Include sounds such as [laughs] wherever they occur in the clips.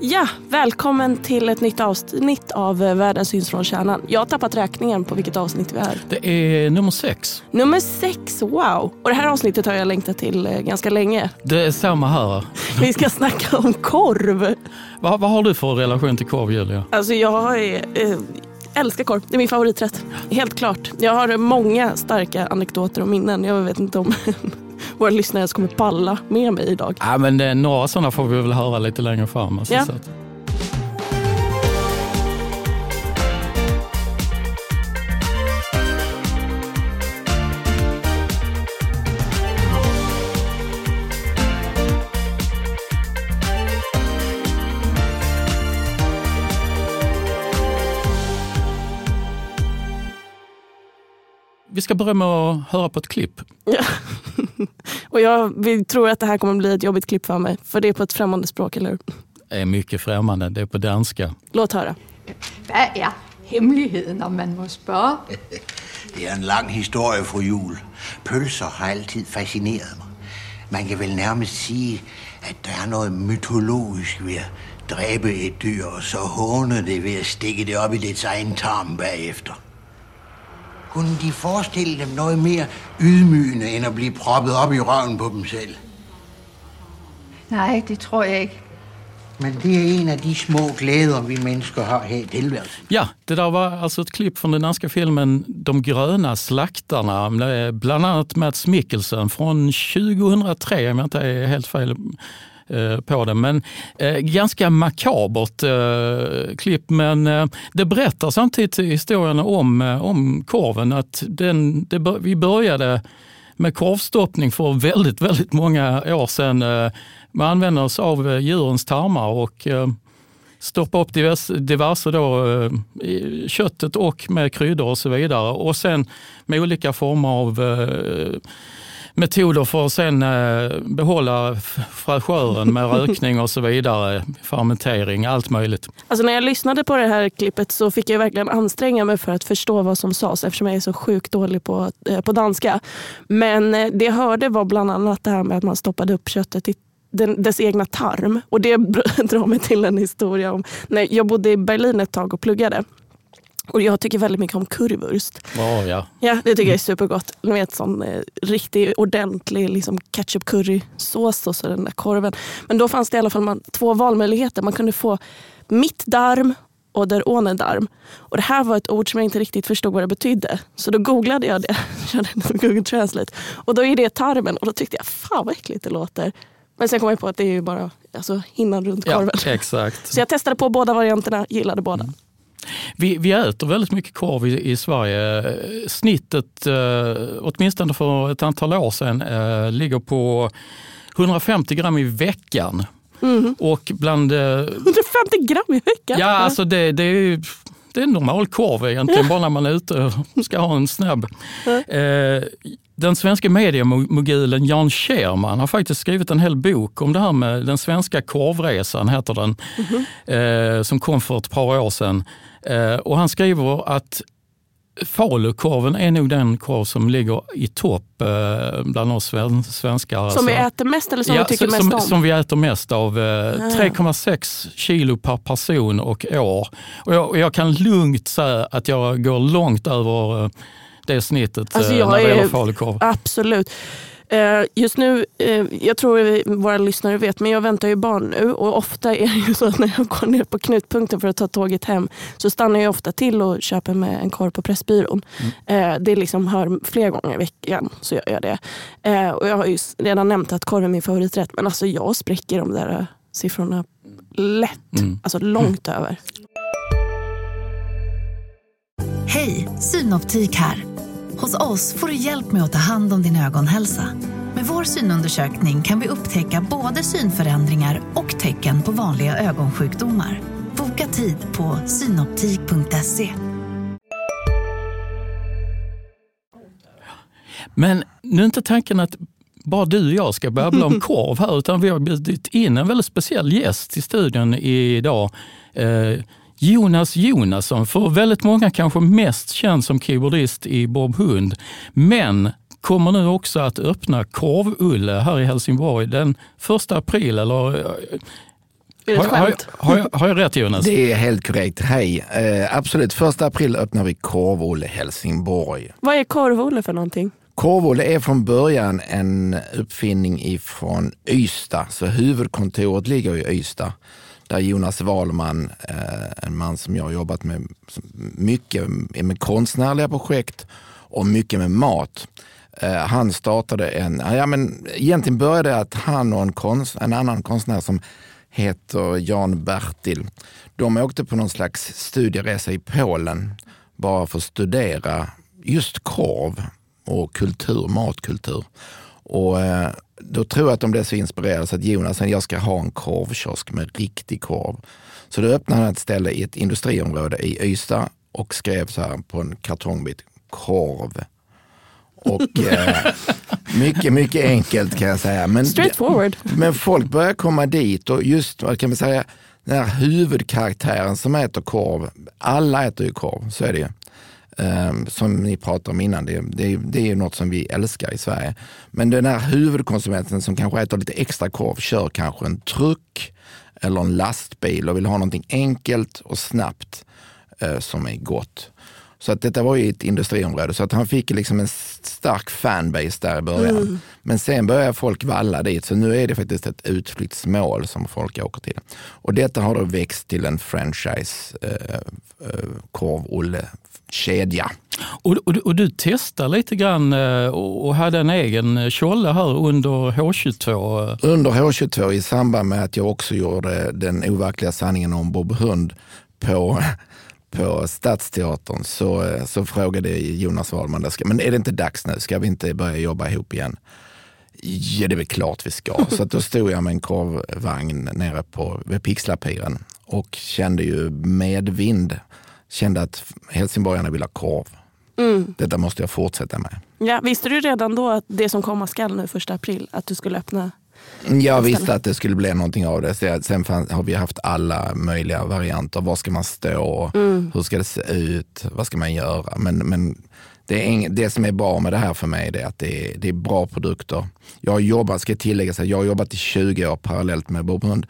Ja, välkommen till ett nytt avsnitt av eh, Världen syns från kärnan. Jag har tappat räkningen på vilket avsnitt vi är. Det är nummer sex. Nummer sex, wow! Och det här avsnittet har jag längtat till eh, ganska länge. Det är samma här. [laughs] Vi ska snacka om korv. Vad, vad har du för relation till korv, Julia? Alltså jag är, eh, älskar korv. Det är min favoriträtt. Helt klart. Jag har många starka anekdoter och minnen. Jag vet inte om [laughs] våra lyssnare ens kommer palla med mig idag. Ja, men det, några sådana får vi väl höra lite längre fram. Alltså, Ja. Vi ska börja med att höra på ett klipp. Ja. [laughs] Och jag vi tror att det här kommer bli ett jobbigt klipp för mig. För det är på ett främmande språk, eller hur? Det är mycket främmande, det är på danska. Låt höra. Hvad er hemmeligheden, om man må spørge? [laughs] Det er en lang historie, fru Jul. Pølser har altid fascineret mig. Man kan vel nærmest sige, at der er noget mytologisk ved at dræbe et dyr, og så håne det ved at stikke det op i dets egen tarm bagefter. Kunne de forestille dem noget mere ydmygende, end at blive proppet op i røven på dem selv? Nej, det tror jeg ikke. Men det er en af de små glæder, vi mennesker har her i tilværelsen. Ja, det där var alltså ett klipp från den danska filmen De gröna slaktarna med bland annat Mats Mikkelsen från 2003 om jag inte är helt fel Eh, på den. Men eh, ganska makabert eh, klipp men eh, det berättar samtidigt historien om, eh, om korven. Att den, det, vi började med korvstoppning för väldigt, väldigt många år sedan. Eh, man använder oss av eh, djurens tarmar och eh, stoppa upp diverse, diverse då, eh, köttet och med kryddor och så vidare. Och sen med olika former av eh, metoder för att sen eh, behålla fräschören med rökning och så vidare, fermentering, allt möjligt. Alltså när jag lyssnade på det här klippet så fick jag verkligen anstränga mig för att förstå vad som sades eftersom jag är så sjukt dålig på, eh, på danska. Men eh, det jag hörde var bland annat det här med att man stoppade upp köttet i den, dess egna tarm. Och det [laughs] drar mig till en historia om när jag bodde i Berlin ett tag och pluggade. Och jag tycker väldigt mycket om currywurst. Ja, ja. Ja, det tycker jag är supergott. Ni vet sån eh, riktig ordentlig liksom, ketchup currysås och så den där korven. Men då fanns det i alla fall man, två valmöjligheter. Man kunde få mittdarm och der ohne darm. Och det här var ett ord som jag inte riktigt förstod vad det betydde. Så då googlade jag det, [laughs] körde Google Translate. Och då är det tarmen och då tyckte jag, fan vad äckligt det låter. Men sen kom jag på att det är ju bara alltså, hinnan runt ja korven. exakt. Så jag testade på båda varianterna, gillade båda. Vi, vi äter väldigt mycket korv i, i Sverige. Snittet, eh, åtminstone för ett antal år sedan, eh, ligger på 150 gram i veckan. Och bland... Eh, 150 gram i veckan? ja, alltså det, det är det är en normal korv egentligen, bara när man är ute och ska ha en snabb. Eh, den svenska mediemogulen Jan Scherman har faktiskt skrivit en hel bok om det här med den svenska korvresan, heter den, eh, som kom för ett par år sedan. Eh, och han skriver att falukorven är nog den korv som ligger i topp eh, bland oss sven- svenskar. Som vi Alltså. äter mest eller som Ja, vi tycker som, mest om? som vi äter mest av. Eh, 3,6 kilo per person och år. Och jag, jag kan lugnt säga att jag går långt över det snittet Alltså när det gäller falukorv. Absolut. Eh, Just nu, eh, jag tror våra lyssnare vet, men jag väntar ju barn nu och ofta är det ju så att när jag går ner på knutpunkten för att ta tåget hem så stannar jag ofta till och köper med en korv på Pressbyrån. Eh, Det liksom hör flera gånger i veckan så gör jag det. Och jag har ju redan nämnt att korv är min favoriträtt men alltså jag spräcker de där siffrorna lätt. Alltså långt över. Hej, Synoptik här. Hos oss får du hjälp med att ta hand om din ögonhälsa. Med vår synundersökning kan vi upptäcka både synförändringar och tecken på vanliga ögonsjukdomar. Boka tid på synoptik.se. Men nu är inte tanken att bara du och jag ska babbla [laughs] om korv här, utan vi har bjudit in en väldigt speciell gäst i studion idag. Eh, Jonas Jonasson, för väldigt många kanske mest känd som keyboardist i Bob Hund, men kommer nu också att öppna Korvulle här i Helsingborg den 1 april, eller eh, Har, har, har, jag, har jag rätt Jonas? Det är helt korrekt. Hej. Eh, absolut, första april öppnar vi Korv-Olle Helsingborg. Vad är korv för någonting? Korv-Olle är från början en uppfinning ifrån Ystad, så huvudkontoret ligger i Ystad. Där Jonas Wahlman, eh, en man som jag har jobbat med mycket med konstnärliga projekt och mycket med mat. Eh, han startade en, ja men egentligen började att han och en, konst, en annan konstnär som heter Jan Bertil, de åkte på någon slags studieresa i Polen bara för att studera just korv och kultur, matkultur. Och eh, då tror jag att de blev så inspirerade så att Jonas sa jag ska ha en korvkiosk med riktig korv. Så då öppnade han ett ställe i ett industriområde i Ystad och skrev så här på en kartongbit, korv. Och eh, [laughs] mycket, mycket enkelt kan jag säga. Men, Straight forward. men folk börjar komma dit och just, vad kan man säga, den här huvudkaraktären som äter korv, alla äter ju korv, så är det ju. Um, som ni pratade om innan, det, det, det är ju något som vi älskar i Sverige. Men den här huvudkonsumenten som kanske äter lite extra korv kör kanske en truck eller en lastbil och vill ha någonting enkelt och snabbt uh, som är gott. Så att detta var ju ett industriområde, så att han fick liksom en stark fanbase där i början. Mm. Men sen började folk valla dit, så nu är det faktiskt ett utflyktsmål som folk åker till. Och detta har då växt till en franchise eh, eh, korv-Olle-kedja. Och, och, och du testar lite grann eh, och hade en egen tjolle här under H22. Under H22 i samband med att jag också gjorde den overkliga sanningen om Bob Hund på [laughs] på Stadsteatern så, så frågade Jonas Wahlman, men är det inte dags nu? Ska vi inte börja jobba ihop igen? Ja, det är väl klart vi ska. [laughs] Så då stod jag med en korvvagn nere på, vid Pixlapiren och kände ju medvind. Kände att helsingborgarna vill ha korv. Mm. Detta måste jag fortsätta med. Ja, visste du redan då att det som komma skall nu första april, att du skulle öppna? Jag visste att det skulle bli någonting av det. Sen fann, har vi haft alla möjliga varianter. Var ska man stå? Hur ska det se ut? Vad ska man göra? Men, men det, ing, det som är bra med det här för mig är att det är, det är bra produkter. Jag har jobbat, ska tillägga, så jag har jobbat i 20 år parallellt med Hund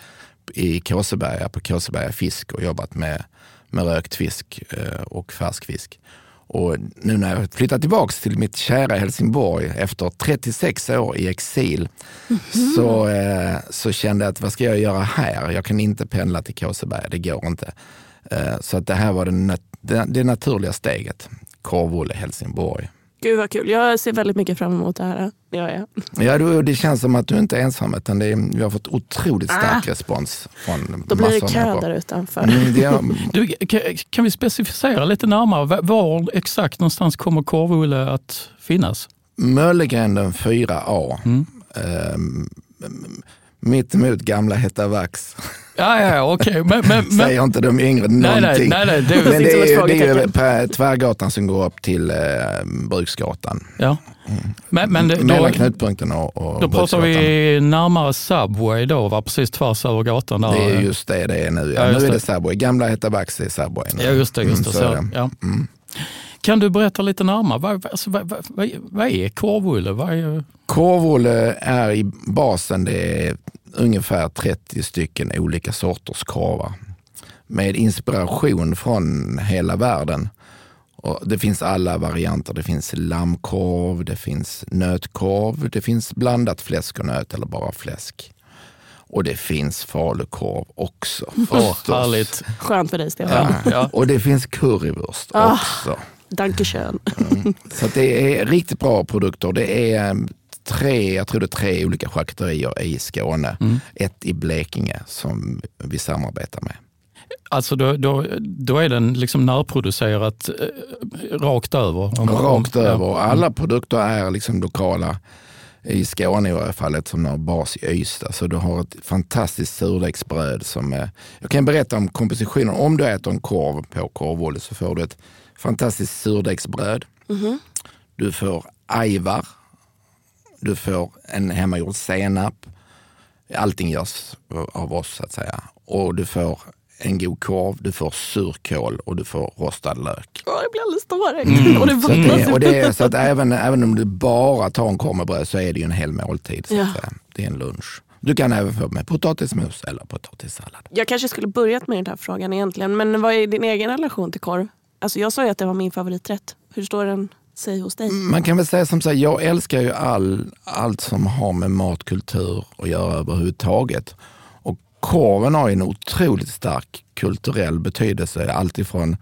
i Kåseberga, på Kåseberga fisk och jobbat med, med rökt fisk eh, och färsk fisk. Och nu när jag flyttat tillbaka till mitt kära Helsingborg efter 36 år i exil så, eh, så kände jag att vad ska jag göra här? Jag kan inte pendla till Kåseberga, det går inte. Eh, så att det här var det, det, det naturliga steget. Korv-Olle Helsingborg. Gud vad kul, jag ser väldigt mycket fram emot det här. Det gör jag. Ja, du, det känns som att du inte är ensam, utan det är, vi har fått otroligt stark respons från Då blir det kö där utanför. Mm, det är, Du, kan, kan vi specificera lite närmare? Var- Var exakt någonstans kommer Korv-Olle att finnas? Möllegränden 4A. Mm. Ehm, mitt emot gamla Hetta Vax. Ja, ja, ja, okej. Men, men, [laughs] men, Säger inte de yngre nej, nej, någonting. nej, nej, det, Men det är, det är ju Tvärgatan som går upp till eh, Bruksgatan. ja. Men, men det, Mellan då, knutpunkten och, och då pratar vi närmare Subway då, va? precis tvärs över gatan där. Det är just det det är nu. Ja, Ja, nu är det. Subway. Gamla Hetta Vax är Subway. nu. Ja, just det. Just det. Mm, så. Ja. Kan du berätta lite närmare? Vad, alltså, vad, vad, vad, vad är korvulle? Vad är, Korvolle är i basen det är ungefär 30 stycken olika sorters korvar med inspiration från hela världen. Och det finns alla varianter. Det finns lammkorv, det finns nötkorv, det finns blandat fläsk och nöt eller bara fläsk. Och det finns falukorv också. Förstås. härligt. Skönt för dig Stefan. Ja. Ja. Och det finns currywurst Ah. också. Dankeschön. Så att det är riktigt bra produkter. Det är tre, jag tror det är tre olika charkuterier i Skåne. Ett i Blekinge som vi samarbetar med. Alltså då, då, då är den liksom närproducerat eh, rakt över? Om- Rakt om- över. Ja. Alla produkter är liksom lokala. I Skåne i varje fall, som har bas i Ystad. Så du har ett fantastiskt surdegsbröd. Som, jag kan berätta om kompositionen. Om du äter en korv på korvvolle så får du ett fantastiskt surdegsbröd. Du får ajvar. Du får en hemmagjord senap. Allting görs av oss så att säga. Och du får en god korv, du får surkål och du får rostad lök. Åh, jag blir alldeles tårögd. [laughs] Och det Så, att det, vattnas. och det är, så att även, även om du bara tar en korv med bröd så är det ju en hel måltid. Så Ja. Det är en lunch. Du kan även få med potatismos eller potatissallad. Jag kanske skulle börjat med den här frågan egentligen. Men vad är din egen relation till korv? Alltså jag sa ju att det var min favoriträtt. Hur står den sig hos dig? Man kan väl säga som så här, jag älskar ju all, allt som har med matkultur att göra överhuvudtaget. Och korven har ju en otroligt stark kulturell betydelse. Alltifrån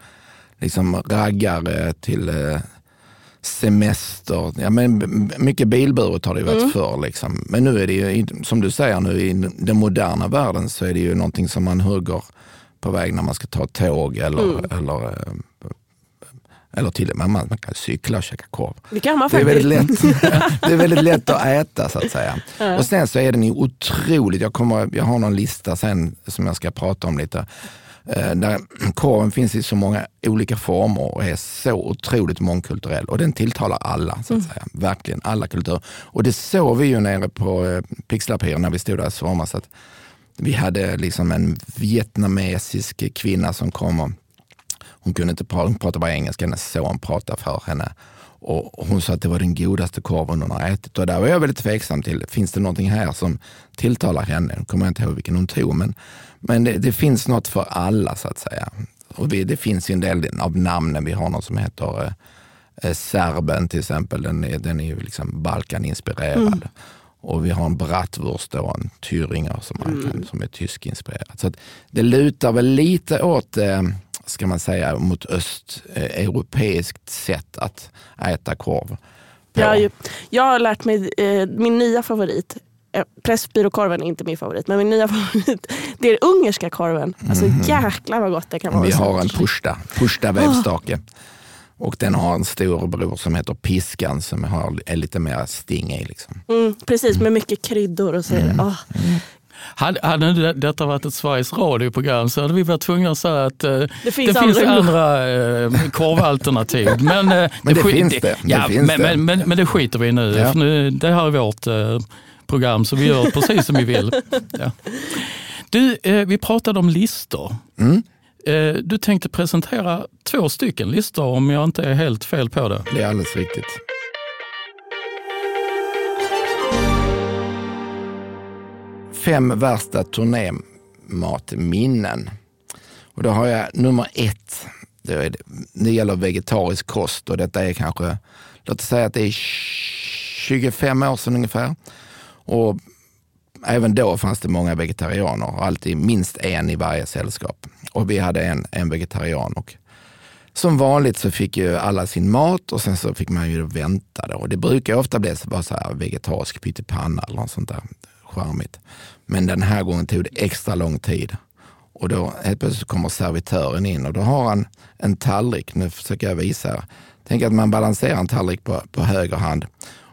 liksom raggare till eh, semester. Ja, men mycket bilburet har det varit mm. förr. Liksom. Men nu är det ju, som du säger, nu i den moderna världen så är det ju någonting som man hugger på väg när man ska ta tåg eller, mm. eller eh, eller till och med man, man kan cykla och käka korv. Det kan man faktiskt. Det är väldigt lätt, [laughs] det är väldigt lätt att äta så att säga. Ja. Och sen så är den ju otroligt, jag, kommer, jag har någon lista sen som jag ska prata om lite. Eh, där korven finns i så många olika former och är så otroligt mångkulturell. Och den tilltalar alla, så att mm. säga. Verkligen alla kulturer. Och det såg vi ju nere på eh, Pixlapir när vi stod där i somras. Vi hade liksom en vietnamesisk kvinna som kom och hon kunde inte prata, hon pratade bara engelska, hennes son pratade för henne. Och hon sa att det var den godaste korven hon har ätit. Och där var jag väldigt tveksam till, finns det någonting här som tilltalar henne? Nu kommer jag inte ihåg vilken hon tog, men, men det, det finns något för alla så att säga. Och vi, det finns ju en del av namnen. Vi har någon som heter eh, eh Serben till exempel. Den är, den är ju liksom Balkaninspirerad. Mm. Och vi har en bratwurst och en Thüringer som, mm. som är tyskinspirerad. Så det lutar väl lite åt eh, ska man säga, mot östeuropeiskt sätt att äta korv. Ja, jag har lärt mig, eh, min nya favorit, eh, Pressbyråkorven är inte min favorit, men min nya [laughs] favorit det är ungerska korven. Alltså mm. jäklar vad gott det kan vara. Vi har en pushta, pushta vävstake. Oh. Och den har en storebror som heter Piskan som har, är lite mer sting i. Liksom. Mm, precis, med mycket kryddor. och så. Mm. Oh. Hade, hade detta varit ett Sveriges Radio-program så hade vi varit tvungna att säga att eh, det finns det andra, finns andra eh, korvalternativ. [laughs] Men, eh, men det, det finns det. Ja, det finns men, det. Men, men, men, det skiter vi i nu. Ja. För nu det här är vårt eh, program så vi gör precis som vi vill. [laughs] Ja. Du, eh, vi pratade om listor. Mm. Eh, du tänkte presentera två stycken listor om jag inte är helt fel på det. Det är alldeles riktigt. Fem värsta turnématminnen. Och då har jag nummer ett. Det, är, det gäller vegetarisk kost och detta är kanske, låt oss säga att det är 25 år sedan ungefär. Och även då fanns det många vegetarianer, alltid minst en i varje sällskap. Och vi hade en, en vegetarian. Och som vanligt så fick ju alla sin mat och sen så fick man ju vänta. Då. Och det brukar ofta bli så, så här vegetarisk pyttipanna eller något sånt där charmigt. Men den här gången tog det extra lång tid. Och då helt plötsligt kommer servitören in och då har han en tallrik. Nu försöker jag visa. Tänk att man balanserar en tallrik på, på höger hand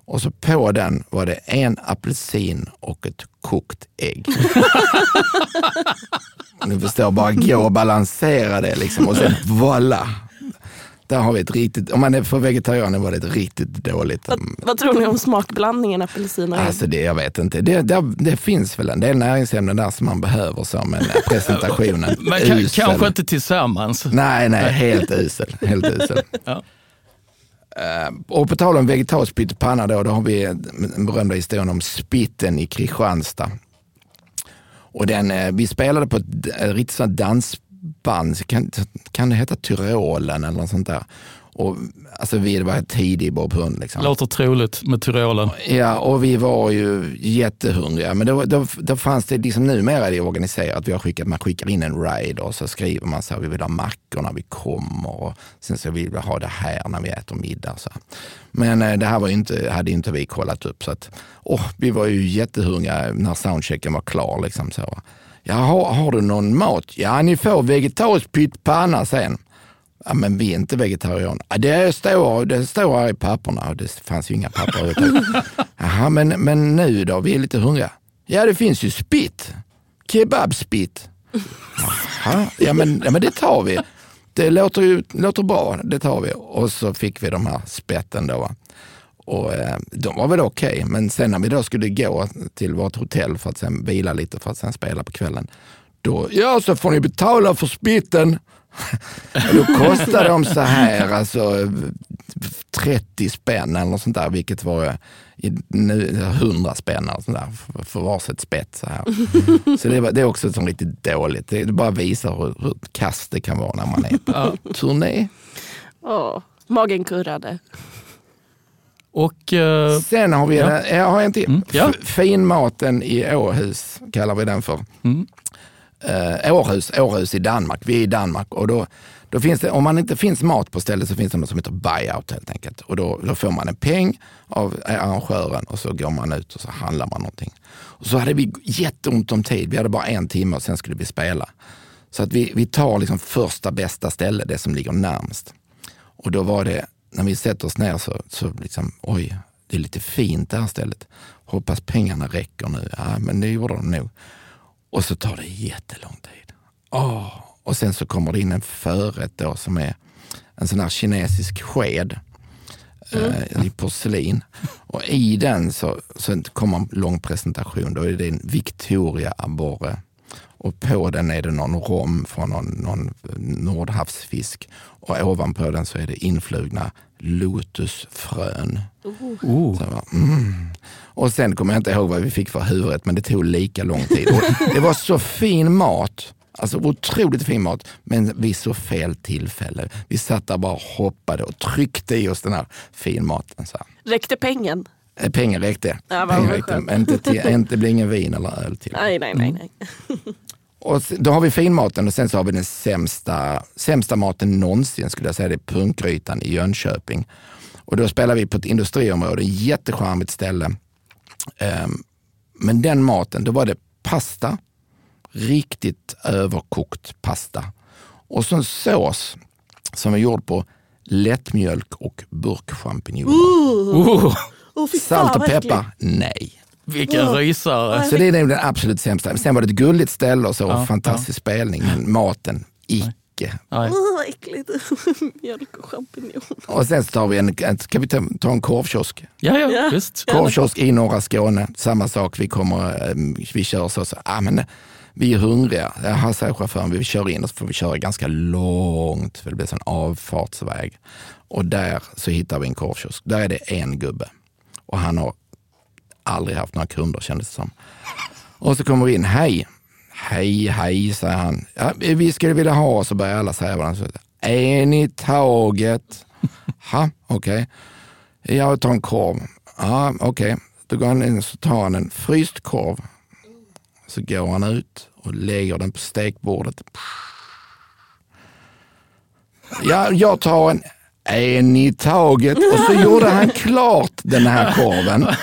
och så på den var det en apelsin och ett kokt ägg. [laughs] Ni förstår, bara gå och balansera det liksom och sen voila, där har vi ett riktigt, om man är för vegetarianer var det ett riktigt dåligt. Vad, vad tror ni om smakblandningen apelsin och alltså det, Jag vet inte. Det, det, det, finns väl en del näringsämnen där som man behöver så, men presentationen [laughs] Men kan, kanske inte tillsammans? Nej, nej, helt usel. Helt usel. [laughs] ja. Uh, och på tal om vegetarisk pyttipanna då, då har vi den berömda historien om spitten i Kristianstad. Och den, uh, vi spelade på ett riktigt dans band, kan, kan det heta Tyrolen eller något sånt där? Och, alltså vi var tidig Bob Hund. Liksom. Låter troligt med Tyrolen. Ja, och vi var ju jättehungriga. Men då, då, då fanns det, liksom numera är det organiserat. Vi har skickat, man skickar in en ride och så skriver man så här, vi vill ha mackor när vi kommer och sen så vill vi ha det här när vi äter middag. Så. Men eh, det här var inte, hade inte vi kollat upp. Så att, oh, vi var ju jättehungriga när soundchecken var klar. Liksom så. Jaha, har du någon mat? Ja, ni får vegetarisk pyttpanna sen. Ja, men vi är inte vegetarianer. Ja, det, står, det står här i papperna. Det fanns ju inga papper [laughs] Jaha, men, men nu då? Vi är lite hungriga. Ja, det finns ju spitt. Kebabspitt. Jaha, ja men, ja men det tar vi. Det låter ju låter bra, det tar vi. Och så fick vi de här spetten då. Och, eh, de var väl okej, okay. men sen när vi då skulle gå till vårt hotell för att sen vila lite för att sen spela på kvällen. Då, ja så får ni betala för spitten. [laughs] då kostade de så här, alltså 30 spänn eller något sånt där, vilket var i, nu, 100 spänn eller sånt där, för, varsitt spett. Så, här. så det, var, det är också som riktigt dåligt. Det, det bara visar hur, hur kast det kan vara när man är på turné. Åh, magen kurrade. Och eh, Sen har vi Ja. en, jag har en till. Mm, ja. Finmaten i Åhus kallar vi den för. Mm. Eh, Århus, Århus i Danmark. Vi är i Danmark och då, då finns det, om man inte finns mat på stället så finns det något som heter buyout helt enkelt. Och då, då får man en peng av arrangören och så går man ut och så handlar man någonting. Och så hade vi jätteont om tid. Vi hade bara en timme och sen skulle vi spela. Så att vi, vi tar liksom första bästa ställe, det som ligger närmst. Och då var det, när vi sätter oss ner så, så liksom, oj, det är lite fint det här stället. Hoppas pengarna räcker nu. Ja, men det gjorde de nog. Och så tar det jättelång tid. Åh. Och sen så kommer det in en förrätt då som är en sån här kinesisk sked eh, i porslin. Och i den så, så kommer en lång presentation. Då är det en Victoria abborre. Och på den är det någon rom från någon, någon nordhavsfisk. Och ovanpå den så är det influgna lotusfrön. oh, Så jag bara, mm. Och sen kommer jag inte ihåg vad vi fick för huvudrätt, men det tog lika lång tid. Och [laughs] det var så fin mat, alltså otroligt fin mat, men vid så fel tillfälle. Vi satt där bara och hoppade och tryckte i oss den här finmaten. Så här. Räckte pengen? Eh, Pengar räckte. Ja, Pengar räckte. Inte, till, inte blir ingen vin eller öl till. Nej, nej, nej. nej. [laughs] Och då har vi finmaten och sen så har vi den sämsta, sämsta maten någonsin skulle jag säga. Det är punkgrytan i Jönköping. Och då spelar vi på ett industriområde, jättecharmigt ställe. Ehm, men den maten, då var det pasta, riktigt överkokt pasta. Och så en sås som är gjord på lättmjölk och burkchampinjoner. oh, Åh, fy Salt och peppar? Nej. Vilken rysare. Så det är nog den absolut sämsta. Sen var det ett gulligt ställe och så, Ja, fantastisk spelning, men maten, icke. Nej. Vad äckligt. [laughs] Mjölk och champinjoner. Och sen så tar vi en, kan vi ta, ta en korvkiosk? Ja, ja, Ja. visst. Korvkiosk i norra Skåne, samma sak. Vi, kommer, eh, vi kör så, så ah, men, vi är hungriga. Jag säger chauffören, vi kör in och så får vi köra ganska långt, för det blir en avfartsväg. Och där så hittar vi en korvkiosk. Där är det en gubbe. Och han har aldrig haft några kunder kändes det som. Och så kommer vi in, hej. Hej, hej, säger han. Ja, vi skulle vilja ha, så börjar alla säga varandra. En i taget. Ha, okej. Jag tar en korv. Ja, okej. Då går han in och tar han en fryst korv. Så går han ut och lägger den på stekbordet. Ja, jag tar en, en i taget. Och så gjorde han [laughs] klart den här korven. [laughs]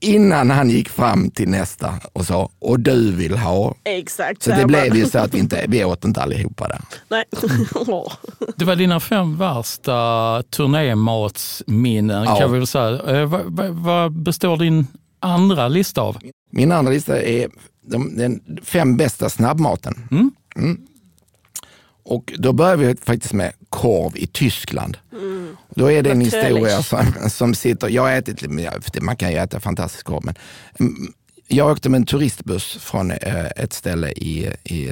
Innan han gick fram till nästa och sa, och du vill ha. Exakt. Så det blev ju så att vi, inte, vi åt inte allihopa där. Nej. [laughs] Det var dina fem värsta turnématsminnen Ja. kan vi väl säga. Eh, vad, vad, vad består din andra lista av? Min andra lista är de, den fem bästa snabbmaten. Mm. Mm. Och då börjar vi faktiskt med korv i Tyskland. Då är det en historia som, som sitter, jag har ätit, man kan ju äta fantastisk korv, men mm, jag åkte med en turistbuss från eh, ett ställe i, i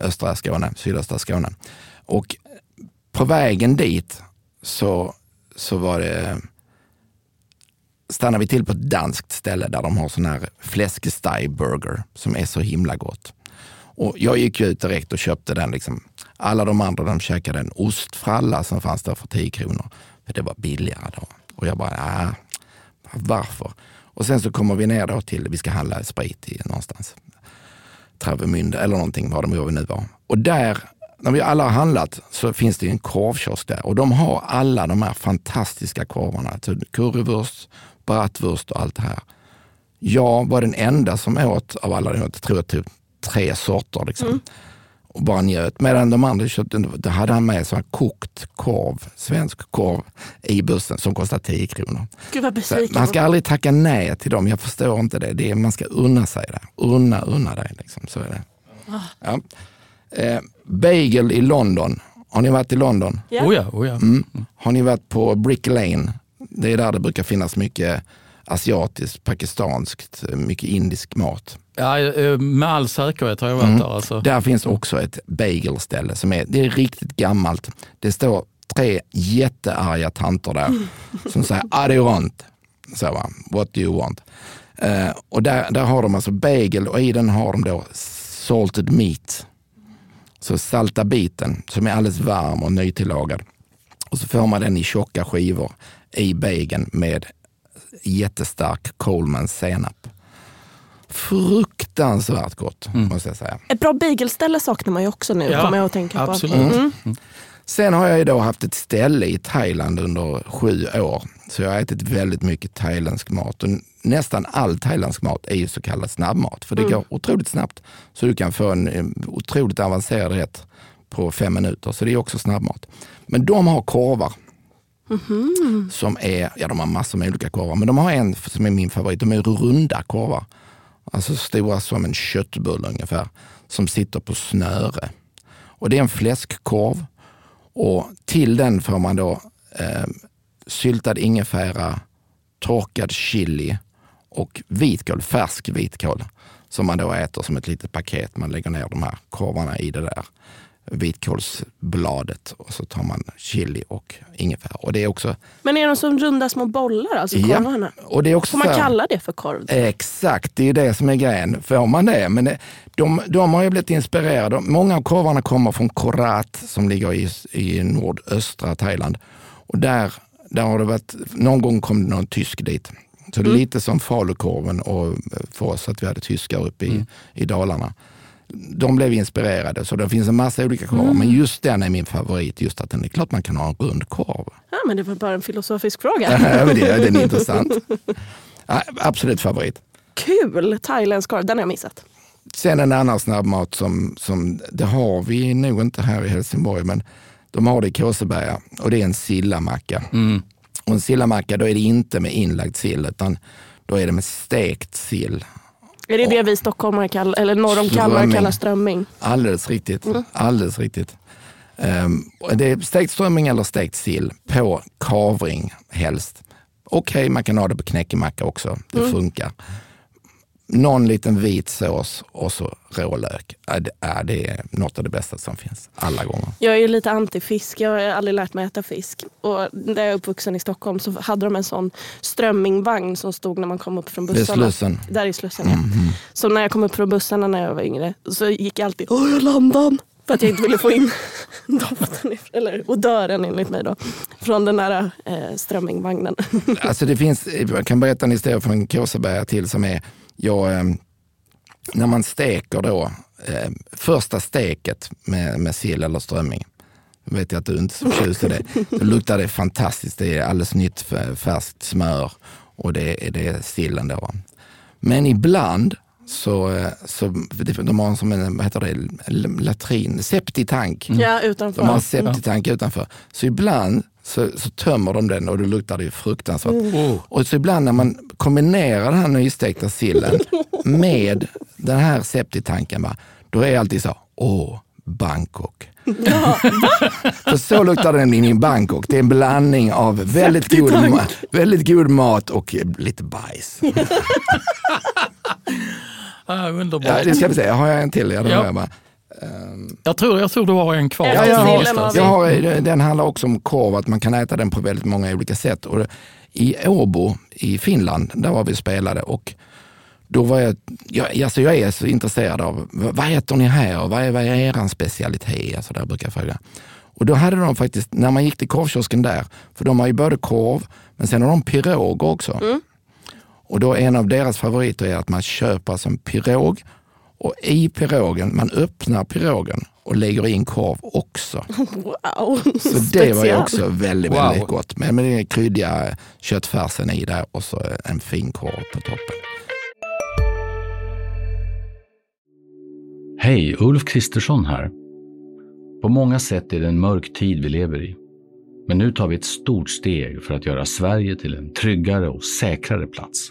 östra Skåne, sydöstra Skåne. Och på vägen dit så, så var det stannade vi till på ett danskt ställe där de har sån här fläskesteg-burger som är så himla gott. Och jag gick ju ut direkt och köpte den. Liksom. Alla de andra de käkade en ostfralla som fanns där för 10 kronor. För det var billigare då. Och jag bara, ah, varför? Och sen så kommer vi ner då till, vi ska handla sprit i någonstans. Travemünde eller någonting, var de var vi nu var. Och där, när vi alla har handlat, så finns det en korvkiosk där. Och de har alla de här fantastiska korvarna. Alltså currywurst, bratwurst och allt det här. Jag var den enda som åt av alla, jag tror jag tog tre sorter. Liksom. Mm. Och bara njöt. Medan de andra köpte, då hade han med så här kokt korv, svensk korv i bussen som kostar 10 kronor. Gud vad Så besviken. man ska aldrig tacka nej till dem. Jag förstår inte det. det är, man ska unna sig det. Unna, unna dig. Liksom. Så är det. Ja. Eh, bagel i London. Har ni varit i London? Ja. Oh ja, oh ja. Mm. Har ni varit på Brick Lane? Det är där det brukar finnas mycket asiatiskt, pakistanskt, mycket indisk mat. Ja, eh, med all säkerhet har jag varit Mm. där. Alltså. Där finns också ett bagelställe som är, det är riktigt gammalt. Det står tre jättearga tanter där [laughs] som säger I do want. Så va, what do you want? Eh, och där, där har de alltså bagel och i den har de då salted meat. Så salta biten som är alldeles varm och nytillagad. Och så får man den i tjocka skivor i bageln med jättestark Coleman senap. Fruktansvärt gott måste jag säga. Ett bra bagelställe saknar man ju också nu, Ja, kommer jag att tänka på. absolut. Mm. Sen har jag ju då haft ett ställe i Thailand under sju år. Så jag har ätit väldigt mycket thailändsk mat. Och nästan all thailändsk mat är ju så kallad snabbmat. För det går otroligt snabbt. Så du kan få en eh, otroligt avancerad rätt på fem minuter. Så det är också snabbmat. Men de har korvar. Som är, ja de har massor med olika korvar. Men de har en som är min favorit. De är runda korvar. Alltså stora som en köttbulle ungefär. Som sitter på snöre. Och det är en fläskkorv. Och till den får man då eh, syltad ingefära, torkad chili och vitkål, färsk vitkål. Som man då äter som ett litet paket. Man lägger ner de här korvarna i det där vitkålsbladet och så tar man chili och ingefära. Och det är också, Men är de som runda små bollar, alltså Ja. korvarna? och det är också Får man så kalla det för korv? Exakt, det är det som är grejen. Får man det? Men det- de, de har ju blivit inspirerade. Många av korvarna kommer från Korat som ligger i, i nordöstra Thailand. Och där, där har det varit, någon gång kom det någon tysk dit. Så det är lite som falukorven och för oss att vi hade tyskar uppe i, i Dalarna. De blev inspirerade, så det finns en massa olika korvar. Men just den är min favorit, just att den är klart man kan ha en rund korv. Ja, men det var bara en filosofisk fråga. Ja, men det, den är intressant. [laughs] Ja, absolut favorit. Kul! Thailändsk korv, den har jag missat. Sen en annan snabbmat som, som det har vi nog inte här i Helsingborg, men de har det i Kåseberga och det är en sillamacka. Och en sillamacka, då är det inte med inlagd sill, utan då är det med stekt sill. Är det det vi stockholmare kallar, eller norr om Kalmar kallar strömming? Alldeles riktigt. Alldeles riktigt. Um, det är stekt strömming eller stekt sill på kavring helst. Okej, man kan ha det på knäckemacka också. Det funkar. Någon liten vit sås och så rålök. Ja, det, är något av det bästa som finns alla gånger. Jag är ju lite antifisk, jag har aldrig lärt mig äta fisk. Och där jag är uppvuxen i Stockholm så hade de en sån strömmingvagn som stod när man kom upp från Det är bussarna. Slussen. Mhm. Där i Slussen ja. Så när jag kom upp från bussarna när jag var yngre så gick jag alltid Åh, jag landade! För att jag inte ville få in [laughs] doften, eller odören enligt mig då, från den där eh, strömmingvagnen. Alltså det finns, jag kan berätta en historia från Kåseberga till som är, jag, eh, när man steker då, eh, första steket med, med sill eller strömming, vet jag att du inte är så förtjust i det, då luktar det fantastiskt. Det är alldeles nytt färskt smör och det, det är sillen då. Men ibland så, eh, så de har en som en, vad heter det, latrin, septitank. Ja, utanför. De har en septitank utanför. Så ibland så, så tömmer de den och då luktar det ju fruktansvärt. Oh. Och så ibland när man kombinerar den här nystekta sillen [laughs] med den här septitanken, va, då är jag alltid så, åh, Bangkok. [laughs] För så luktar den in i Bangkok. Det är en blandning av väldigt god, väldigt god mat och lite bajs. [laughs] [laughs] Ah, underbart. Ja, det ska vi se, har jag en till? Ja, Ja. har jag bara. jag, tror, jag tror du har en kvar. Ja, Ja, jag har, jag har, den handlar också om korv, att man kan äta den på väldigt många olika sätt. Och I Åbo i Finland, där var vi och spelade och då var jag, jag, alltså jag är så intresserad av vad äter ni här och vad är, vad är er specialitet? Alltså där brukar jag fråga. Och då hade de faktiskt, när man gick till korvkiosken där, för de har ju både korv, men sen har de piroger också. Och då en av deras favoriter är att man köper alltså en pirog och i pirogen, man öppnar pirogen och lägger in korv också. [laughs] Wow, Så det var ju också väldigt, Wow. väldigt gott. Men med den kryddiga köttfärsen i där och så en fin korv på toppen. Hej, Ulf Kristersson här. På många sätt är det en mörk tid vi lever i. Men nu tar vi ett stort steg för att göra Sverige till en tryggare och säkrare plats.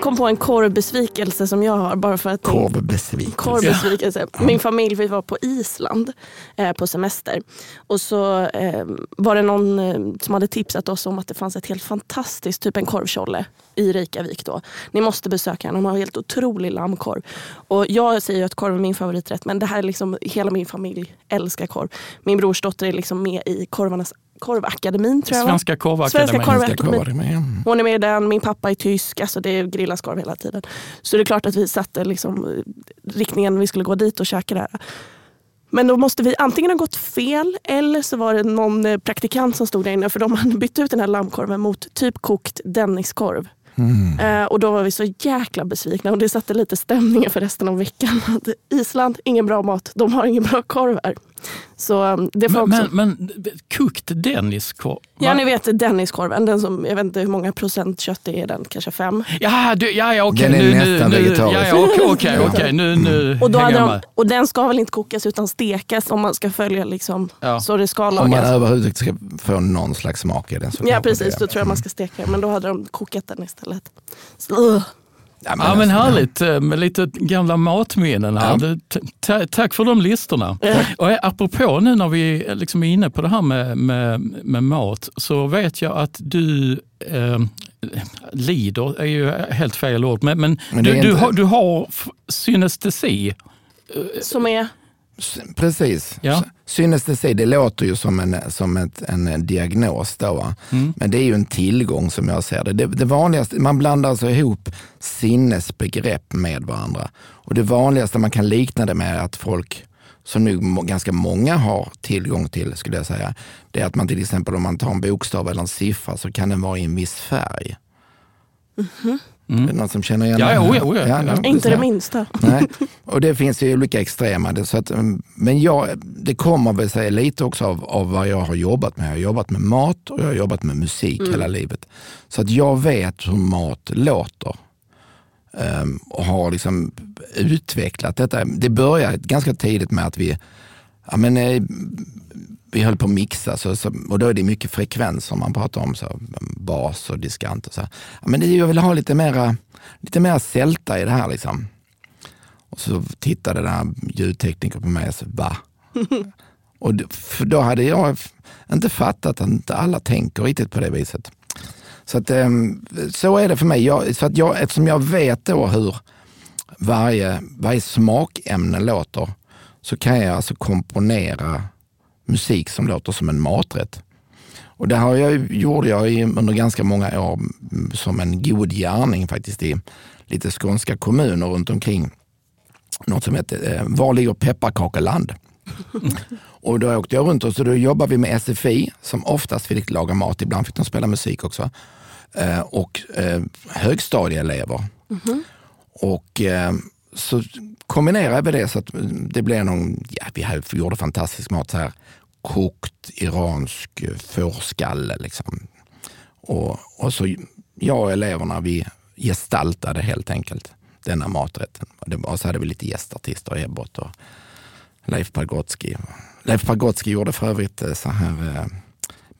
Kom på en korvbesvikelse som jag har. Bara för att Korvbesvikelse. Korvbesvikelse. Min familj, vi var på Island eh, på semester. Och så eh, var det någon eh, som hade tipsat oss om att det fanns ett helt fantastiskt, typ en korvkjolle i Reykjavik. Då. Ni måste besöka den, de har helt otrolig lammkorv. Och jag säger ju att korv är min favoriträtt men det här är liksom, hela min familj älskar korv. Min brors dotter är liksom med i korvarnas korvakademin tror jag? Svenska korvakademin. Svenska korvakademin. Hon är med i den, min pappa är tysk, alltså det grillas korv hela tiden. Så det är klart att vi satte liksom, riktningen vi skulle gå dit och käka där. Men då måste vi antingen ha gått fel eller så var det någon eh, praktikant som stod där inne för de hade bytt ut den här lammkorven mot typ kokt Denniskorv. Eh, och då var vi så jäkla besvikna och det satte lite stämningen för resten av veckan. [laughs] Island, ingen bra mat, de har ingen bra korv här. Så eh, det får Men, också... men, men kokt Denniskorv? Ja, ni vet Denniskorven, den som, jag vet inte hur många procent kött det är i den, kanske fem. Ja, du, ja, ja okej. Den är nu, nästan nu, vegetarisk. Ja, ja, okej, okej, [laughs] okej. Nu, nu Och, då hade de, och den ska väl inte kokas utan stekas om man ska följa liksom, Ja. så det ska Om man lagas. överhuvudtaget ska få någon slags smak i den. Så Ja precis, det- då tror jag man ska steka den. Men då hade de kokat den istället. Så, ugh. Ja, Ja, men alltså, härligt eh, med lite gamla matminnen här. Ja. Tack för de listorna. Och eh, apropå nu när vi är liksom är inne på det här med, med, med mat så vet jag att du eh, lider, är ju helt fel ord, men, men, Men du, är du, inte- har, du har synestesi. Som är, Precis. Ja. Synestesi, det låter ju som en, som ett, en diagnos då. Mm. Men det är ju en tillgång som jag ser det. det. Det vanligaste, man blandar alltså ihop sinnesbegrepp med varandra. Och det vanligaste man kan likna det med är att folk, som nu ganska många har tillgång till, skulle jag säga, det är att man till exempel om man tar en bokstav eller en siffra så kan den vara i en viss färg. Är det någon som känner igen Ja, det? ja, oh ja, oh ja. no, inte det minsta. Nej, och det finns ju olika extrema. Det- Så att, mm, men jag, det kommer väl sig lite också av, av vad jag har jobbat med. Jag har jobbat med mat och jag har jobbat med musik hela livet. Så att jag vet hur mat låter. Ehm, och har liksom utvecklat detta. Det började ganska tidigt med att vi, ja, men, eh, vi höll på att mixa så, så, och då är det mycket frekvenser man pratar om. Så, bas och diskant och så. men det, jag vill ha lite mera, lite mera sälta i det här. Liksom. Och så tittade den här ljudteknikern på mig och sa, va? [laughs] och då, för då hade jag inte fattat att inte alla tänker riktigt på det viset. Så, att, ehm, så är det för mig. Jag, så att jag, eftersom jag vet då hur varje, varje smakämne låter så kan jag alltså komponera musik som låter som en maträtt. Och det har jag, gjorde jag under ganska många år mm, som en god gärning faktiskt i lite skånska kommuner runt omkring. Något som heter eh, Var ligger pepparkakeland? [laughs] och då åkte jag runt och så då jobbade vi med SFI som oftast fick laga mat, ibland fick de spela musik också. Eh, och eh, högstadieelever. Och eh, så kombinerade vi det så att det blev någon, ja vi gjorde fantastisk mat så här. Kokt iransk eh, fårskalle liksom. Och, och så jag och eleverna vi gestaltade helt enkelt denna maträtten. Och så hade vi lite gästartister, Ebbot och Leif Pagrotsky. Leif Pagrotsky gjorde för övrigt eh, så här eh,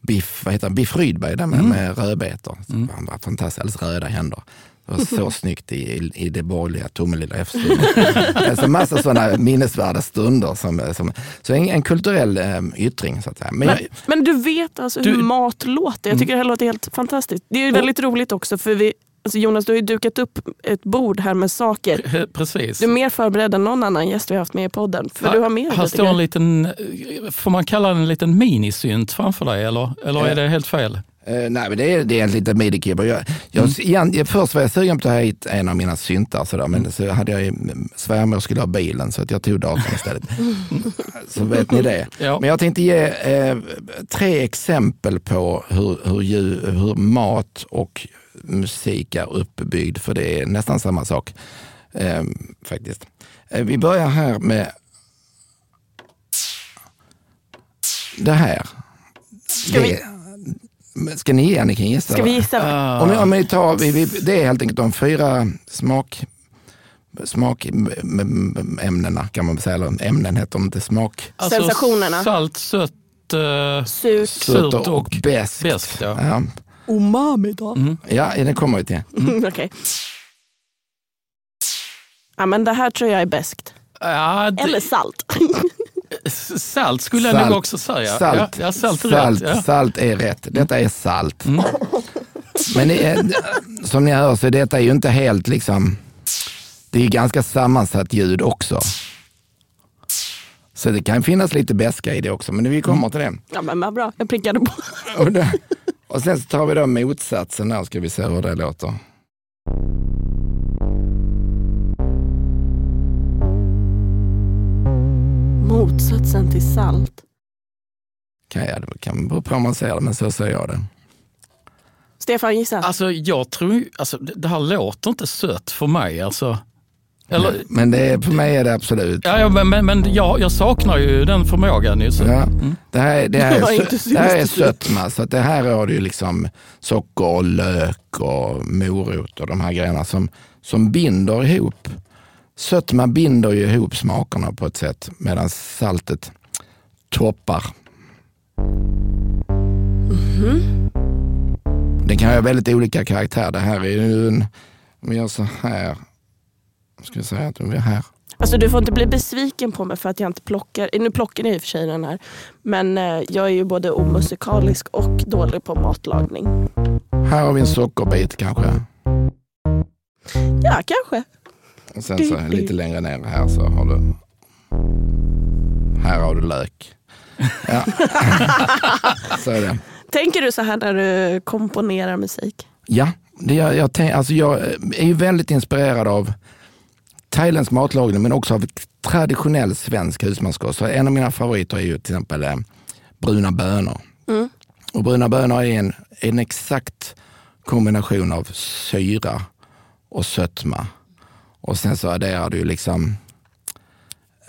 biff, vad heter det? biff Rydberg där med, med rödbetor. Mm. Han var fantastiskt, alldeles röda händer. Det var så [laughs] snyggt i, i, i det borgerliga Tomelilla F-studion. [laughs] alltså massa sådana minnesvärda stunder. Som, som, så en, en kulturell eh, yttring så att säga. Men, Men, jag, men du vet alltså Du- hur mat låter. Jag tycker det här låter helt fantastiskt. Det är väldigt roligt också för vi, alltså Jonas du har ju dukat upp ett bord här med saker. Eh, Precis. Du är mer förberedd än någon annan gäst vi har haft med i podden. För du har med här står en liten, eh, får man kalla den en liten minisynt framför dig eller, eller är det helt fel? Eh, nej, men det är, det är en liten midi-keyboard. Jag, jag, igen, jag, först var jag sugen på att ta hit en av mina syntar, sådär, men så hade jag ju, svärmor skulle ha bilen så att jag tog datorn istället. [laughs] så vet ni det. Ja. Men jag tänkte ge eh, tre exempel på hur, hur, ljud, hur mat och musik är uppbyggd, för det är nästan samma sak. Eh, faktiskt. Eh, vi börjar här med det här. Ska vi- Det, ska ni ge? Ni kan gissa. Ska vi gissa? Om, om vi tar, vi, vi, det är helt enkelt de fyra smak, smakämnena kan man säga. Eller ämnen heter de inte, smak, Sensationerna. Salt, sött, eh, Surt. Surt och, och beskt. beskt. Ja. Ja. Umami då? ja, den kommer vi till. [laughs] Okej. Ja, men det här tror jag är bäst. Ja, det, Eller salt. [laughs] salt skulle jag Salt. nog också säga. Salt, Ja, ja, salt är salt, rätt. Ja. salt är rätt. Detta är salt. Mm. Men det är, som ni hör så detta är ju inte helt liksom, det är ganska sammansatt ljud också. Så det kan finnas lite beska i det också, men vi kommer till det. Ja, men vad bra, jag prickade på. Och, det, och sen så tar vi då motsatsen där, ska vi se hur det låter. Motsatsen till salt. Kan jag, det kan bero på hur man ser det, men så säger jag det. Stefan, gissa. Alltså, jag tror alltså, det här låter inte sött för mig. Alltså. Eller, Men det är, för mig är det absolut. ja, ja, men men, men jag, jag saknar ju den förmågan. Ju, så. Ja, det, här, det, här Det var är, sö- det här är [laughs] sötma, så att det här har du ju liksom socker och lök och morot och de här grejerna som, som binder ihop. Sötma binder ju ihop smakerna på ett sätt medan saltet toppar. Det kan ha väldigt olika karaktär. Det här är ju en, om vi gör så här, ska jag säga att vi är här. Alltså, du får inte bli besviken på mig för att jag inte plockar. Nu plockar ni i och för sig den här. Men eh, jag är ju både omusikalisk och dålig på matlagning. Här har vi en sockerbit kanske. Ja, kanske. Och sen så lite längre ner här så har du Här har du lök. [laughs] Ja. så är det. Tänker du så här när du komponerar musik? Ja, det jag, jag, tänk, alltså jag är ju väldigt inspirerad av thailändsk matlagning men också av traditionell svensk husmanskost. Så en av mina favoriter är ju till exempel eh, bruna bönor. Mm. Och bruna bönor är en, en exakt kombination av syra och sötma. Och sen så adderar du liksom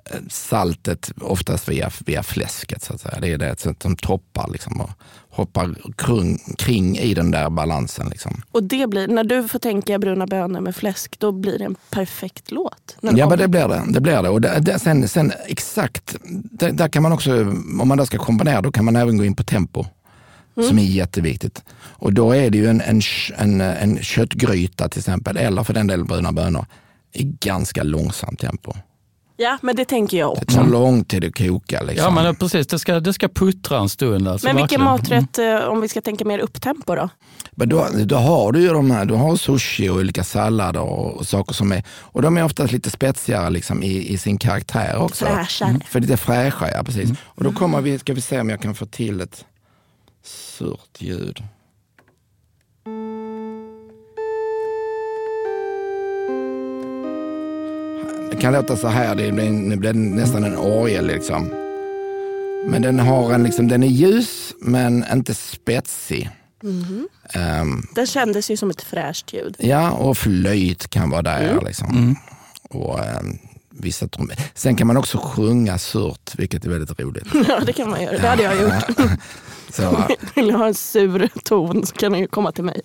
eh, saltet oftast via, via fläsket. Så att säga. Det är det som- toppar liksom, och hoppar kring, kring i den där balansen. Liksom. Och det blir, när du får tänka bruna bönor med fläsk, då blir det en perfekt låt. Ja, kommer. men det blir det. det, blir det. Och det, det sen, sen exakt, det, där kan man också, om man då ska komponera, då kan man även gå in på tempo. Som är jätteviktigt. Och då är det ju en, en, en, en köttgryta till exempel, eller för den delen bruna bönor, i ganska långsamt tempo. Ja, men det tänker jag Det också. tar lång tid att koka. Liksom. Ja, men precis. Det ska, det ska puttra en stund. Alltså, Men vilken verkligen. maträtt, eh, om vi ska tänka mer upptempo då? Men då, då har du ju de här, du har sushi och olika sallader och, och saker som är, och de är oftast lite spetsigare liksom i, i sin karaktär också. Fräschare. För lite fräscha, ja precis. Och då kommer vi, ska vi se om jag kan få till ett surt ljud. Kan låta så här, det blir, det blir nästan en orgel liksom. Men den, har en, liksom, den är ljus men inte spetsig. Ehm, Den kändes ju som ett fräscht ljud. Ja, och flöjt kan vara där. Mm. Liksom. Och, ehm, vissa trum- Sen kan man också sjunga surt, vilket är väldigt roligt. [laughs] Ja, det kan man göra. Det hade jag gjort. [laughs] Så, Vill jag ha en sur ton så kan den ju komma till mig.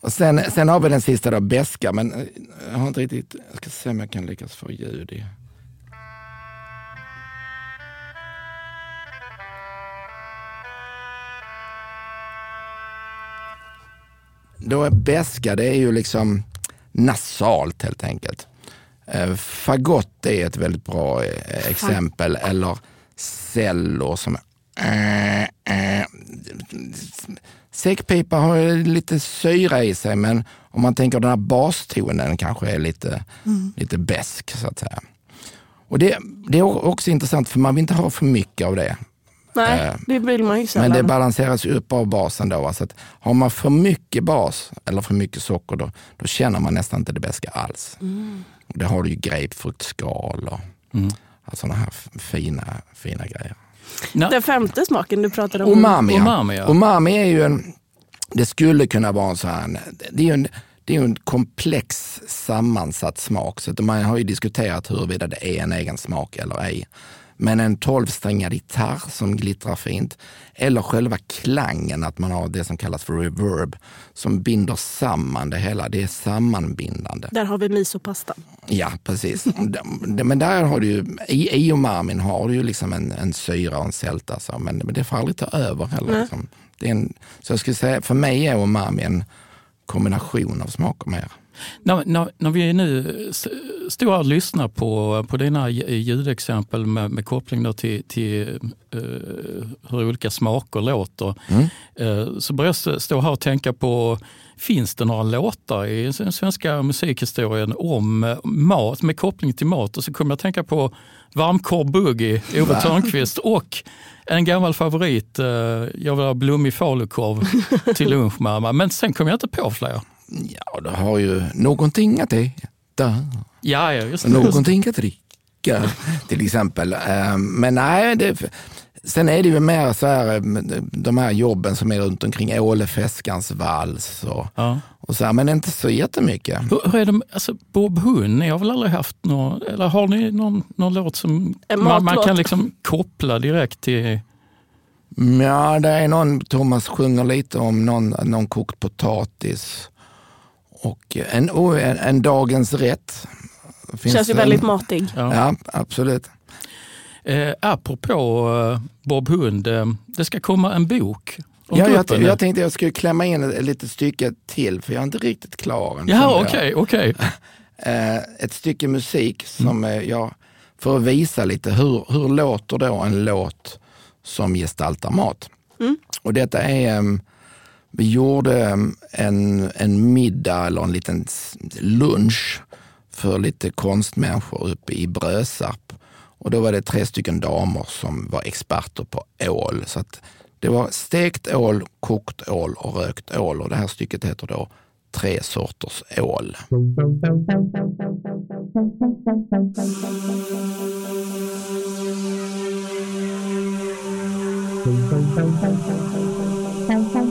Och sen, sen har vi den sista då, beska, men eh, jag har inte riktigt, jag ska se om jag kan lyckas få ljud i. Då är beska, det är ju liksom nasalt helt enkelt. Eh, fagott är ett väldigt bra eh, exempel, eller cello som är eh. Säckpipa har ju lite syra i sig, men om man tänker den här bastonen kanske är lite, lite besk så att säga. Och det, det är också intressant för man vill inte ha för mycket av det. Nej, Eh, det vill man ju sällan. Men det balanseras upp av basen då. va? Så att har man för mycket bas eller för mycket socker då, då känner man nästan inte det beska alls. Och det har du ju grapefruktskal och Mm. sådana här fina, fina grejer. Den femte smaken du pratade om. Umami, ja. Umami, ja. Umami är ju en, det skulle kunna vara en sån här, det är ju en, det är en komplex sammansatt smak. Så att man har ju diskuterat huruvida det är en egen smak eller ej. Men en tolvsträngad gitarr som glittrar fint, eller själva klangen, att man har det som kallas för reverb, som binder samman det hela. Det är sammanbindande. Där har vi misopasta. Ja, precis. [laughs] Men där har du ju, i, i umamin har du ju liksom en, en syra och en sälta, så, men, men det får aldrig ta över heller. Liksom. Det är en, så jag skulle säga, för mig är umami en kombination av smaker mer. När, när, när vi nu står här och lyssnar på, på dina ljudexempel med, med koppling till, till uh, hur olika smaker låter, mm. uh, så börjar jag stå här och tänka på Finns det några låtar i den svenska musikhistorien om mat, med koppling till mat? Och så kommer jag att tänka på Varmkorv Boogie, Ove Thörnqvist och en gammal favorit, uh, jag vill ha blommig falukorv till lunch mamma. Men sen kom jag inte på fler. Ja, du har ju någonting att äta. Ja, ja, just det. Någonting att dricka till exempel. Eh, men nej, det, sen är det ju mer så här, eh, de här jobben som är runt omkring Åle Feskans vals och, ja. och så här, men inte så jättemycket. Hur, hur är det, alltså Bob Hund, ni har väl aldrig haft någon, eller har ni någon, någon låt som man, man, kan liksom koppla direkt till Ja, det är någon, Thomas sjunger lite om någon, någon kokt potatis och en, en, en dagens rätt. Finns Känns ju väldigt matig. Ja, ja absolut. Eh, apropå eh, Bob Hund, eh, det ska komma en bok Ja, jag, jag tänkte jag skulle klämma in ett, ett litet stycke till, för jag är inte riktigt klar. Ja, okej, okej. [laughs] Eh, ett stycke musik som mm. jag, för att visa lite hur, hur låter då en låt som gestaltar mat. Mm. Och detta är um, vi gjorde mm, en, en middag eller en liten lunch för lite konstmänniskor uppe i Brösarp. Och då var det tre stycken damer som var experter på ål. Så det var stekt ål, kokt ål och rökt ål. Och det här stycket heter då Tre sorters ål. [laughs]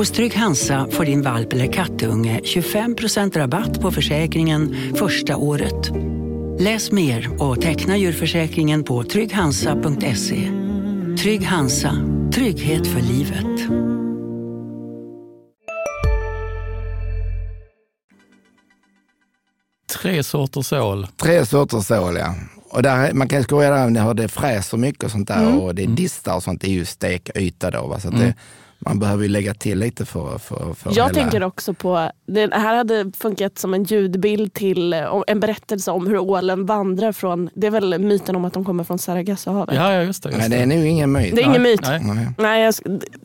Hos Trygg Hansa får din valp eller kattunge 25% rabatt på försäkringen första året. Läs mer och teckna djurförsäkringen på trygghansa.se. Trygg Hansa, trygghet för livet. Tre sorters ål. Tre sorters ål, ja. Och där, man kan skoja där när det fräser mycket och sånt där mm. och det distar och sånt. Det är ju stekyta då. Va? Så mm. det, man behöver ju lägga till lite för, för, för Jag hela... tänker också på, det här hade funkat som en ljudbild till en berättelse om hur ålen vandrar från, det är väl myten om att de kommer från Sargassohavet? Ja, ja just det. Just Nej, det är nog ingen myt. Det är ingen myt. Nej. Nej. jag,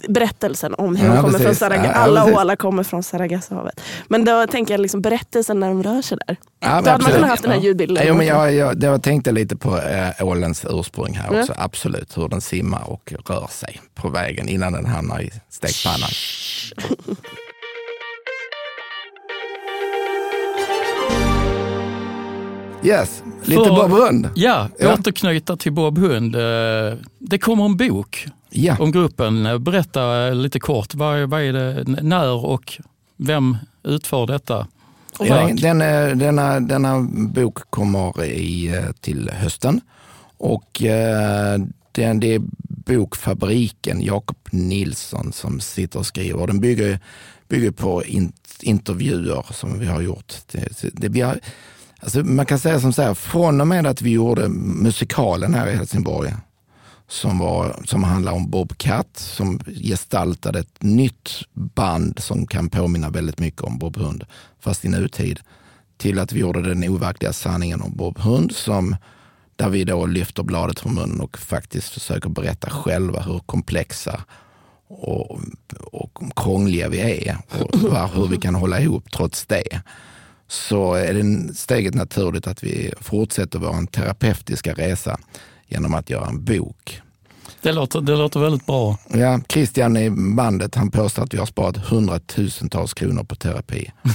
berättelsen om hur ja, de kommer precis. från Sargassohavet. Alla ja, ålar kommer från Sargassohavet. Men då tänker jag liksom berättelsen när de rör sig där. Ja, då hade absolut. man kunnat haft den här ljudbilden. Ja, men jag, jag, jag tänkte lite på äh, ålens ursprung här också. Absolut, hur den simmar och rör sig på vägen innan den hamnar i stekpannan. Yes, lite För, Bob Hund. Ja, ja, återknyta till Bob Hund. Eh, det kommer en bok ja. om gruppen. Berätta lite kort, vad, vad är det, när och vem utför detta? Ja, den, denna, denna bok kommer i, eh, till hösten och eh, det är, det är bokfabriken Jakob Nilsson som sitter och skriver. Den bygger, bygger på in, intervjuer som vi har gjort. Det, det, vi har, alltså man kan säga som så här, från och med att vi gjorde musikalen här i Helsingborg som, var, som handlar om Bob Katt som gestaltade ett nytt band som kan påminna väldigt mycket om Bob Hund, fast i nutid. Till att vi gjorde den overkliga sanningen om Bob Hund som där vi då lyfter bladet från munnen och faktiskt försöker berätta själva hur komplexa och, och krångliga vi är och [laughs] hur vi kan hålla ihop trots det. Så är det steget naturligt att vi fortsätter vår terapeutiska resa genom att göra en bok. Det låter, det låter väldigt bra. Ja, Christian i bandet han påstår att vi har sparat hundratusentals kronor på terapi. [laughs]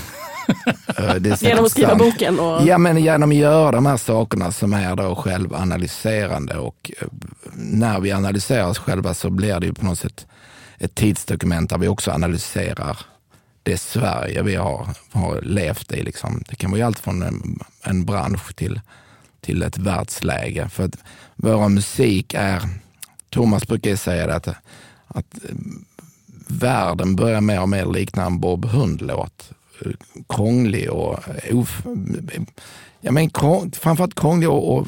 Eh, genom att skriva sant. boken? Och... Ja, men genom att göra de här sakerna som är då självanalyserande. Och eh, när vi analyserar oss själva så blir det ju på något sätt ett tidsdokument där vi också analyserar det Sverige vi har, har levt i. Liksom. Det kan vara allt från en, en bransch till, till ett världsläge. För att vår musik är, Thomas brukar säga att, att eh, världen börjar mer och mer likna en Bob Hund-låt krånglig och eh, of, eh, ja, men, framförallt krånglig och, och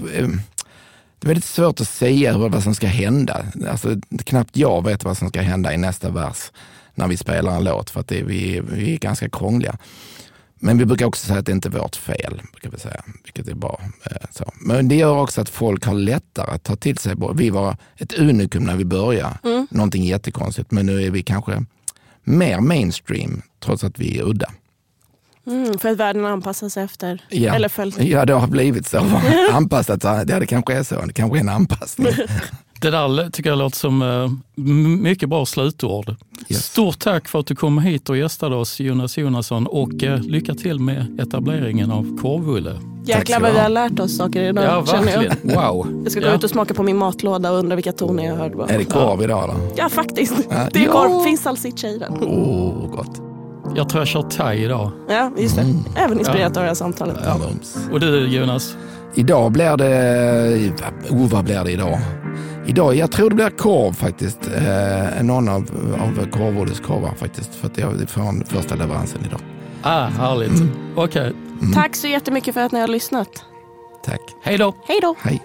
det är väldigt svårt att säga vad som ska hända. Alltså, knappt jag vet vad som ska hända i nästa vers när vi spelar en låt för att det, vi, vi är ganska krångliga. Men vi brukar också säga att det inte är vårt fel, brukar vi säga, vilket är bra. Eh, så. Men det gör också att folk har lättare att ta till sig. Vi var ett unikum när vi började, mm. någonting jättekonstigt, men nu är vi kanske mer mainstream trots att vi är udda. Mm, för att världen anpassar sig efter? Ja. Eller följt. ja, det har blivit så. [laughs] Anpassat, ja, det kanske är så. Det kanske är en anpassning. [laughs] Det där tycker jag låter som uh, mycket bra slutord. Yes. Stort tack för att du kom hit och gästade oss Jonas Jonasson och uh, lycka till med etableringen av Korvulle. Jäklar vad vi har lärt oss saker idag. Ja, verkligen. Jag. Wow. Jag ska gå ja. ut och smaka på min matlåda och undra vilka toner jag hörde. Är det korv idag då? Ja, faktiskt. Ja. Det är korv. Finns salsiccia i den. Oh, gott. Jag tror jag kör thai idag. Ja, just det. Mm. Även inspirerat ja. av det här samtalet. Ja. Och du Jonas? Idag blir det... Oh, vad blir det idag? Idag, jag tror det blir korv faktiskt. Eh, någon av, av korvårdets korvar faktiskt. För att jag får första leveransen idag. Ah, härligt. Mm. Okej. Okay. Mm. Tack så jättemycket för att ni har lyssnat. Tack. Hej då. Hej då. Hej.